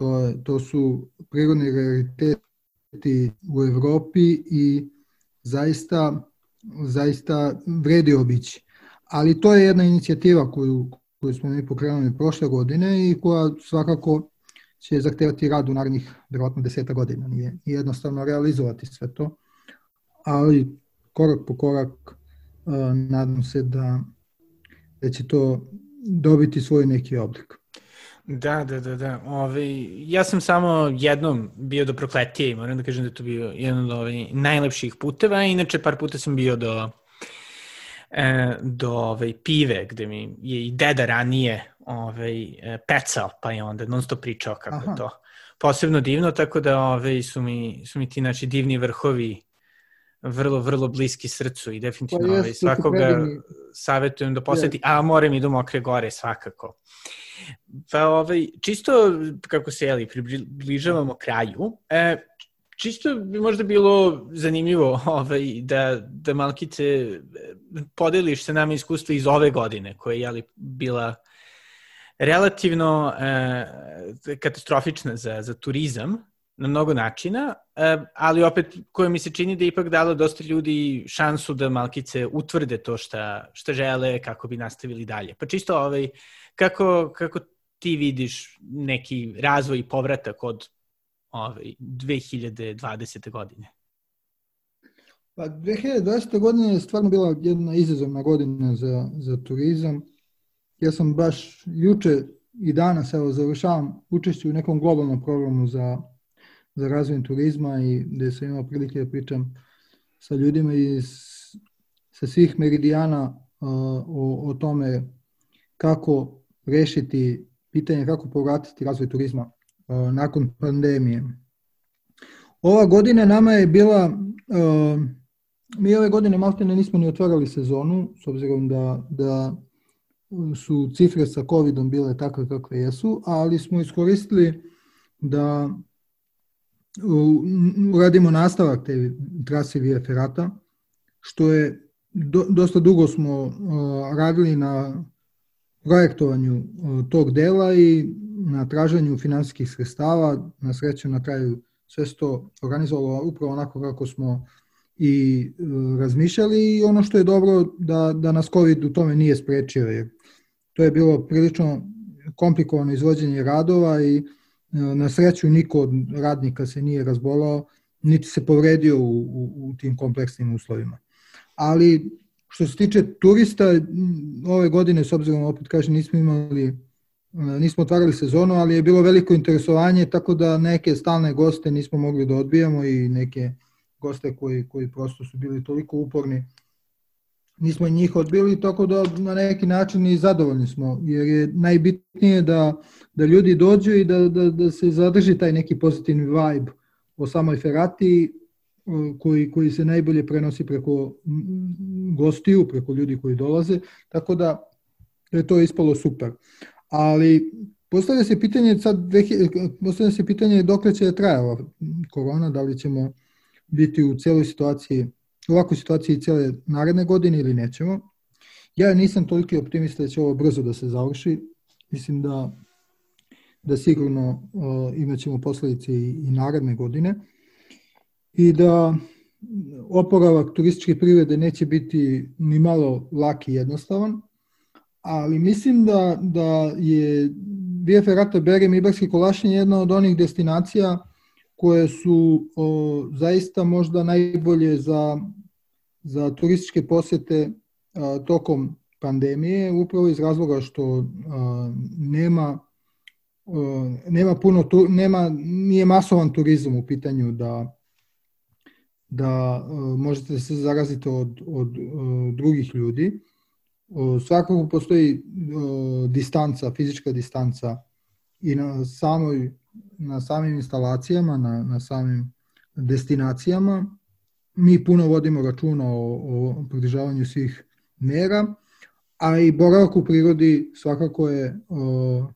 To, to su prirodni rariteti u Evropi i zaista, zaista vredi obići. Ali to je jedna inicijativa koju, koju smo mi pokrenuli prošle godine i koja svakako će zahtevati rad u narednih verovatno deseta godina. Nije, nije jednostavno realizovati sve to, ali korak po korak uh, nadam se da, da će to dobiti svoj neki oblik. Da, da, da, da. Ove, ja sam samo jednom bio do Prokletije i moram da kažem da je to bio jedan od ovih najlepših puteva. Inače, par puta sam bio do, e, do ove, pive, gde mi je i deda ranije ove, pecao, pa je onda non stop pričao kako Aha. je to posebno divno, tako da ove, su, mi, su mi ti naši divni vrhovi vrlo, vrlo bliski srcu i definitivno pa ovaj, svakoga savjetujem da poseti, a moram i do Mokre gore svakako. Pa ovaj, čisto kako se jeli, približavamo kraju, e, čisto bi možda bilo zanimljivo ovaj, da, da malkice podeliš se nama iskustva iz ove godine, koja je jeli, bila relativno e, katastrofična za, za turizam, na mnogo načina, e, ali opet koje mi se čini da ipak dalo dosta ljudi šansu da malkice utvrde to šta, šta žele kako bi nastavili dalje. Pa čisto ovaj, kako, kako ti vidiš neki razvoj i povratak od ovaj, 2020. godine? Pa 2020. godina je stvarno bila jedna izazovna godina za, za turizam. Ja sam baš juče i danas evo završavam učešće u nekom globalnom programu za, za razvoj turizma i gde sam imao prilike da pričam sa ljudima iz sa svih meridijana uh, o, o tome kako rešiti pitanje kako povratiti razvoj turizma uh, nakon pandemije. Ova godina nama je bila, uh, mi ove godine maltene nismo ni otvarali sezonu, s obzirom da, da su cifre sa COVID-om bile takve kakve jesu, ali smo iskoristili da uradimo nastavak te trase Via Ferrata, što je do, dosta dugo smo uh, radili na projektovanju uh, tog dela i na traženju finansijskih sredstava. Na sreću na kraju sve se to organizovalo upravo onako kako smo i uh, razmišljali i ono što je dobro da, da nas COVID u tome nije sprečio jer to je bilo prilično komplikovano izvođenje radova i na sreću niko od radnika se nije razbolao niti se povredio u, u, u tim kompleksnim uslovima ali što se tiče turista, ove godine, s obzirom, opet kažem, nismo imali, e, nismo otvarali sezonu, ali je bilo veliko interesovanje, tako da neke stalne goste nismo mogli da odbijamo i neke goste koji, koji prosto su bili toliko uporni, nismo njih odbili, tako da na neki način i zadovoljni smo, jer je najbitnije da, da ljudi dođu i da, da, da se zadrži taj neki pozitivni vibe o samoj Ferrati koji, koji se najbolje prenosi preko gostiju, preko ljudi koji dolaze, tako da je to ispalo super. Ali postavlja se pitanje sad, postavlja se pitanje dok će da traja ova korona, da li ćemo biti u celoj situaciji, u ovakvoj situaciji cele naredne godine ili nećemo. Ja nisam toliki optimista da će ovo brzo da se završi. Mislim da da sigurno uh, imaćemo posledice i, i naredne godine i da oporavak turističke privrede neće biti ni malo lak i jednostavan, ali mislim da, da je Via Ferrata Berem i Barski Kolašin jedna od onih destinacija koje su o, zaista možda najbolje za, za turističke posete a, tokom pandemije, upravo iz razloga što a, nema a, nema puno tu, nema nije masovan turizam u pitanju da da uh, možete da se zaraziti od, od uh, drugih ljudi. Uh, svakako postoji distanca, fizička distanca i na samoj na samim instalacijama, na, na samim destinacijama. Mi puno vodimo računa o, o pridržavanju svih mera, a i boravak u prirodi svakako je o,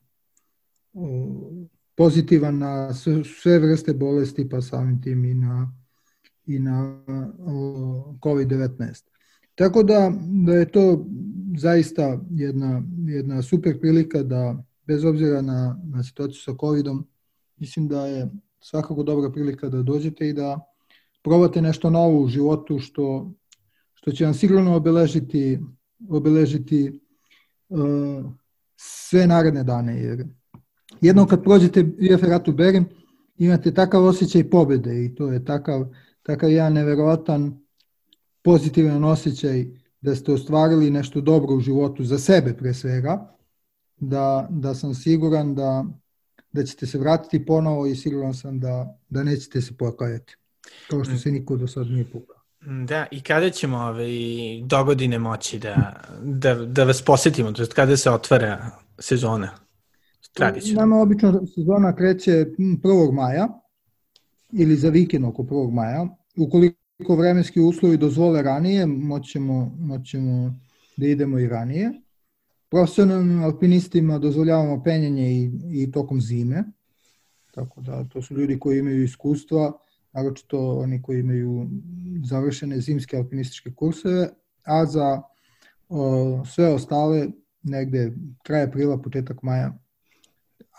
o, pozitivan na sve vrste bolesti, pa samim tim i na i na COVID-19. Tako da, da je to zaista jedna, jedna super prilika da, bez obzira na, na situaciju sa COVID-om, mislim da je svakako dobra prilika da dođete i da probate nešto novo u životu što, što će vam sigurno obeležiti, obeležiti uh, sve naredne dane. Jer jednom kad prođete via Ferratu Berim, imate takav osjećaj pobede i to je takav takav jedan neverovatan pozitivan osjećaj da ste ostvarili nešto dobro u životu za sebe pre svega, da, da sam siguran da, da ćete se vratiti ponovo i siguran sam da, da nećete se pokajati, kao što se niko do sad nije pokajao. Da, i kada ćemo ove ovaj, dogodine moći da, da, da vas posetimo, to je kada se otvara sezona? Tradično. Nama obično sezona kreće 1. maja, ili za vikend oko 1. maja. Ukoliko vremenski uslovi dozvole ranije, moćemo, moćemo da idemo i ranije. Profesionalnim alpinistima dozvoljavamo penjanje i, i tokom zime, tako da to su ljudi koji imaju iskustva, naročito oni koji imaju završene zimske alpinističke kurseve, a za o, sve ostale negde kraj aprila, početak maja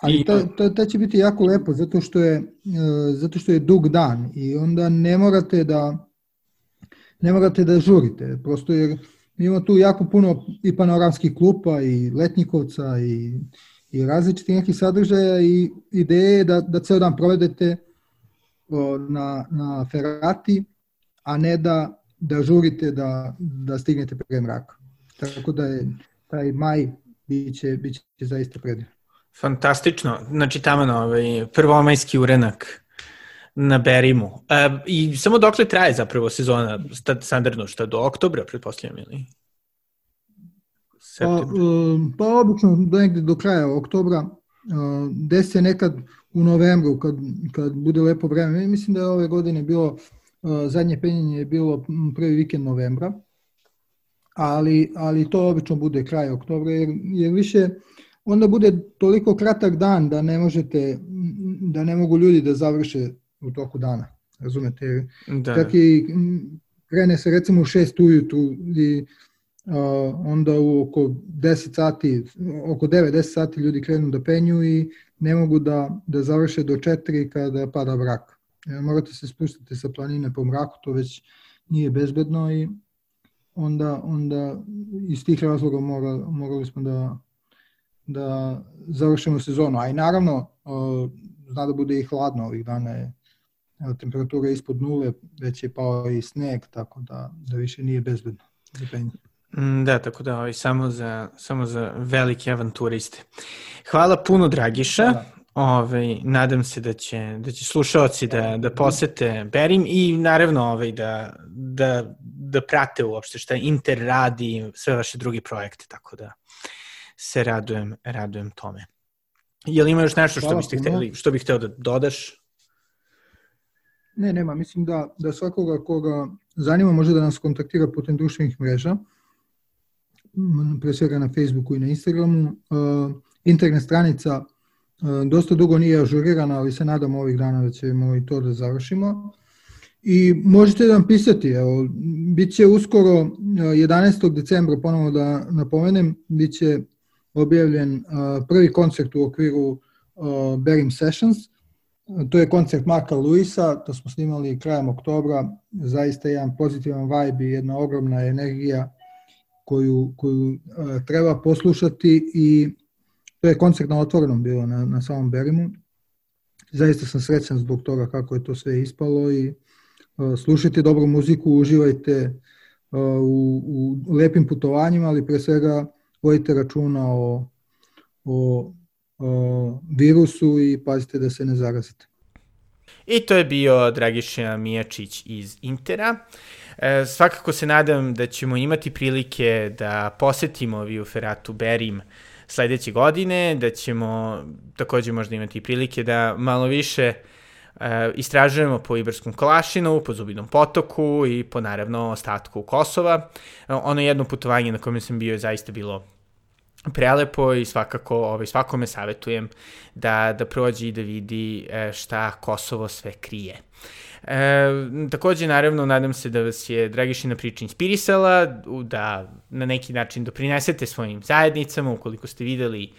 Ali to, to, to će biti jako lepo zato što je e, zato što je dug dan i onda ne morate da ne morate da žurite, prosto jer ima tu jako puno i panoramskih klupa i letnikovca i, i različiti neki sadržaja i ideje da, da ceo dan provedete na, na Ferrati, a ne da, da žurite da, da stignete pre mraka. Tako da je taj maj biće, biće zaista predivan. Fantastično. Znači, tamo ovaj prvomajski urenak na Berimu. E, I samo dokle traje zapravo sezona standardno, šta do oktobra, pretpostavljam, ili? Pa, um, pa obično do negde do kraja oktobra, uh, desi se nekad u novembru kad, kad bude lepo vreme. Mislim da je ove godine bilo, uh, zadnje penjenje je bilo prvi vikend novembra, ali, ali to obično bude kraj oktobra, jer, jer više onda bude toliko kratak dan da ne možete, da ne mogu ljudi da završe u toku dana. Razumete? Da. Čak i krene se recimo u 6 ujutru i uh, onda u oko 10 sati, oko 9-10 sati ljudi krenu da penju i ne mogu da, da završe do 4 kada pada mrak. E, morate se spustiti sa planine po mraku, to već nije bezbedno i onda, onda iz tih razloga mora, morali smo da, da završimo sezonu. A i naravno, uh, zna da bude i hladno ovih dana je temperatura ispod nule, već je pao i sneg, tako da, da više nije bezbedno za penje. Mm, da, tako da ovaj, samo, za, samo za velike avanturiste. Hvala puno, Dragiša. Da. Ove, ovaj, nadam se da će, da će slušalci da, da posete Berim i naravno ovaj, da, da, da prate uopšte šta Inter radi i sve vaše drugi projekte, tako da se radujem, radujem tome. Je li ima još nešto što biste hteli, što bih hteo da dodaš? Ne, nema. Mislim da, da svakoga koga zanima može da nas kontaktira putem društvenih mreža, pre svega na Facebooku i na Instagramu. Uh, internet stranica uh, dosta dugo nije ažurirana, ali se nadamo ovih dana da ćemo i to da završimo. I možete da nam pisati, evo, bit će uskoro 11. decembra, ponovo da napomenem, bit će objavljen uh, prvi koncert u okviru Berim Sessions – To je koncert Marka Luisa, to smo snimali krajem oktobra, zaista jedan pozitivan vibe i jedna ogromna energija koju, koju uh, treba poslušati i to je koncert na otvorenom bilo na, na samom Berimu. Zaista sam srećan zbog toga kako je to sve ispalo i uh, slušajte dobru muziku, uživajte uh, u, u lepim putovanjima, ali pre svega vodite računa o, o o virusu i pazite da se ne zarazite. I to je bio Dragiša Mijačić iz Intera. E, svakako se nadam da ćemo imati prilike da posetimo Viju Feratu Berim sledeće godine, da ćemo takođe možda imati prilike da malo više e, istražujemo po Iberskom Kolašinu, po Zubinom potoku i po naravno ostatku Kosova. E, ono jedno putovanje na kojem sam bio je zaista bilo prelepo i svakako ovaj, svakome savetujem da, da prođe i da vidi e, šta Kosovo sve krije. E, takođe, naravno, nadam se da vas je Dragišina priča inspirisala, da na neki način doprinesete svojim zajednicama, ukoliko ste videli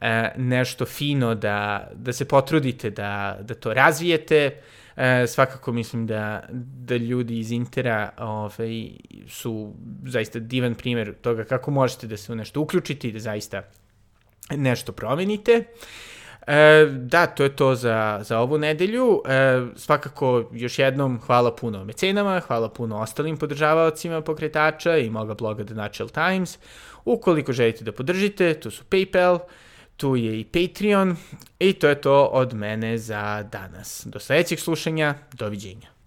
e, nešto fino, da, da se potrudite da, da to razvijete, E, svakako mislim da, da ljudi iz Intera ovaj, su zaista divan primjer toga kako možete da se u nešto uključite i da zaista nešto promenite. E, da, to je to za, za ovu nedelju. E, svakako, još jednom, hvala puno mecenama, hvala puno ostalim podržavaocima pokretača i moga bloga The Natural Times. Ukoliko želite da podržite, to su PayPal, tu je i Patreon i to je to od mene za danas. Do sledećeg slušanja, doviđenja.